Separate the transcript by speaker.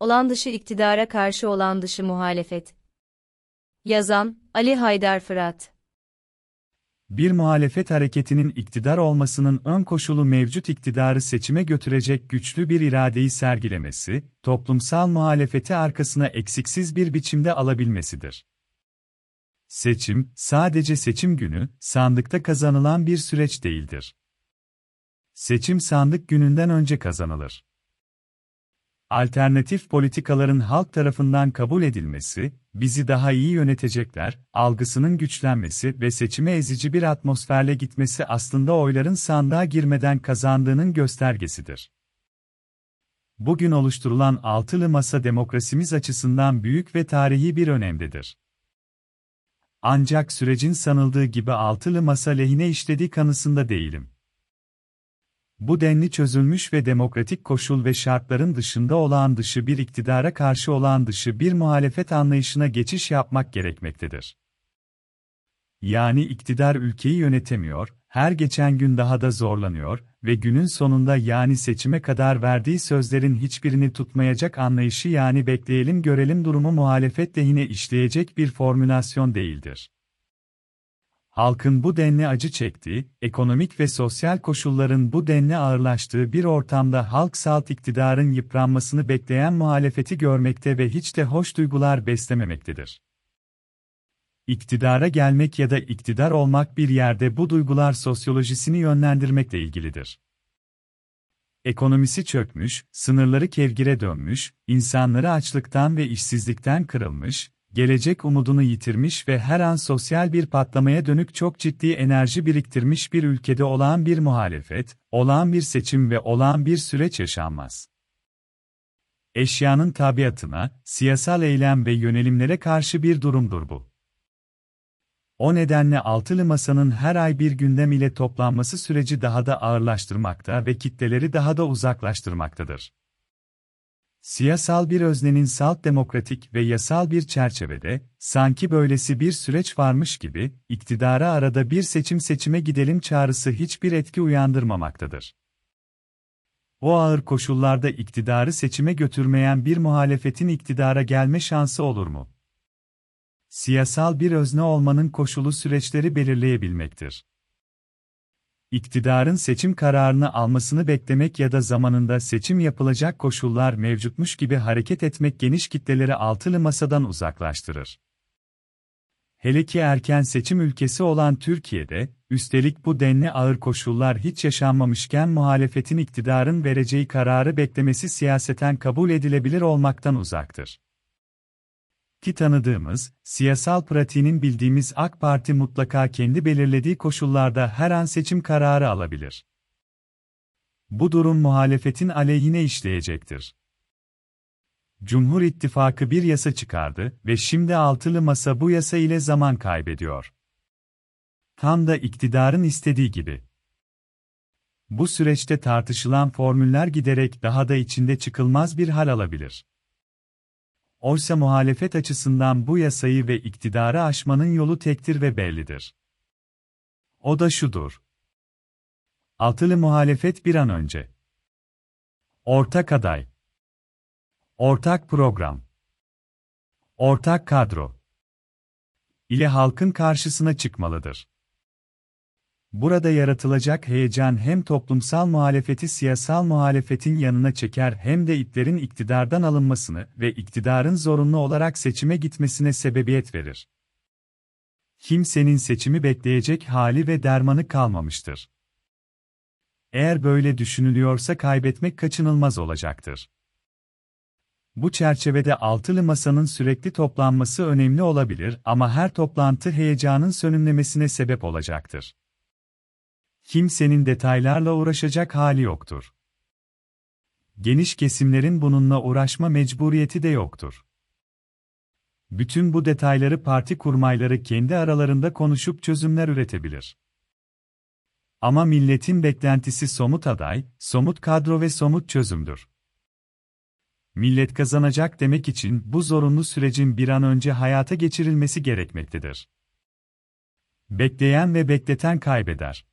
Speaker 1: olan dışı iktidara karşı olan dışı muhalefet. Yazan, Ali Haydar Fırat
Speaker 2: Bir muhalefet hareketinin iktidar olmasının ön koşulu mevcut iktidarı seçime götürecek güçlü bir iradeyi sergilemesi, toplumsal muhalefeti arkasına eksiksiz bir biçimde alabilmesidir. Seçim, sadece seçim günü, sandıkta kazanılan bir süreç değildir. Seçim sandık gününden önce kazanılır. Alternatif politikaların halk tarafından kabul edilmesi, bizi daha iyi yönetecekler, algısının güçlenmesi ve seçime ezici bir atmosferle gitmesi aslında oyların sandığa girmeden kazandığının göstergesidir. Bugün oluşturulan altılı masa demokrasimiz açısından büyük ve tarihi bir önemdedir. Ancak sürecin sanıldığı gibi altılı masa lehine işlediği kanısında değilim. Bu denli çözülmüş ve demokratik koşul ve şartların dışında olağan dışı bir iktidara karşı olağan dışı bir muhalefet anlayışına geçiş yapmak gerekmektedir. Yani iktidar ülkeyi yönetemiyor, her geçen gün daha da zorlanıyor ve günün sonunda yani seçime kadar verdiği sözlerin hiçbirini tutmayacak anlayışı yani bekleyelim görelim durumu muhalefet lehine işleyecek bir formülasyon değildir. Halkın bu denli acı çektiği, ekonomik ve sosyal koşulların bu denli ağırlaştığı bir ortamda halk salt iktidarın yıpranmasını bekleyen muhalefeti görmekte ve hiç de hoş duygular beslememektedir. İktidara gelmek ya da iktidar olmak bir yerde bu duygular sosyolojisini yönlendirmekle ilgilidir. Ekonomisi çökmüş, sınırları kevgire dönmüş, insanları açlıktan ve işsizlikten kırılmış, gelecek umudunu yitirmiş ve her an sosyal bir patlamaya dönük çok ciddi enerji biriktirmiş bir ülkede olağan bir muhalefet, olağan bir seçim ve olağan bir süreç yaşanmaz. Eşyanın tabiatına, siyasal eylem ve yönelimlere karşı bir durumdur bu. O nedenle altılı masanın her ay bir gündem ile toplanması süreci daha da ağırlaştırmakta ve kitleleri daha da uzaklaştırmaktadır. Siyasal bir öznenin salt demokratik ve yasal bir çerçevede, sanki böylesi bir süreç varmış gibi, iktidara arada bir seçim seçime gidelim çağrısı hiçbir etki uyandırmamaktadır. O ağır koşullarda iktidarı seçime götürmeyen bir muhalefetin iktidara gelme şansı olur mu? Siyasal bir özne olmanın koşulu süreçleri belirleyebilmektir iktidarın seçim kararını almasını beklemek ya da zamanında seçim yapılacak koşullar mevcutmuş gibi hareket etmek geniş kitleleri altılı masadan uzaklaştırır. Hele ki erken seçim ülkesi olan Türkiye'de, üstelik bu denli ağır koşullar hiç yaşanmamışken muhalefetin iktidarın vereceği kararı beklemesi siyaseten kabul edilebilir olmaktan uzaktır ki tanıdığımız, siyasal pratiğinin bildiğimiz AK Parti mutlaka kendi belirlediği koşullarda her an seçim kararı alabilir. Bu durum muhalefetin aleyhine işleyecektir. Cumhur İttifakı bir yasa çıkardı ve şimdi altılı masa bu yasa ile zaman kaybediyor. Tam da iktidarın istediği gibi. Bu süreçte tartışılan formüller giderek daha da içinde çıkılmaz bir hal alabilir. Oysa muhalefet açısından bu yasayı ve iktidarı aşmanın yolu tektir ve bellidir. O da şudur. Altılı muhalefet bir an önce. Ortak aday. Ortak program. Ortak kadro. ile halkın karşısına çıkmalıdır. Burada yaratılacak heyecan hem toplumsal muhalefeti siyasal muhalefetin yanına çeker hem de iplerin iktidardan alınmasını ve iktidarın zorunlu olarak seçime gitmesine sebebiyet verir. Kimsenin seçimi bekleyecek hali ve dermanı kalmamıştır. Eğer böyle düşünülüyorsa kaybetmek kaçınılmaz olacaktır. Bu çerçevede altılı masanın sürekli toplanması önemli olabilir ama her toplantı heyecanın sönümlemesine sebep olacaktır kimsenin detaylarla uğraşacak hali yoktur. Geniş kesimlerin bununla uğraşma mecburiyeti de yoktur. Bütün bu detayları parti kurmayları kendi aralarında konuşup çözümler üretebilir. Ama milletin beklentisi somut aday, somut kadro ve somut çözümdür. Millet kazanacak demek için bu zorunlu sürecin bir an önce hayata geçirilmesi gerekmektedir. Bekleyen ve bekleten kaybeder.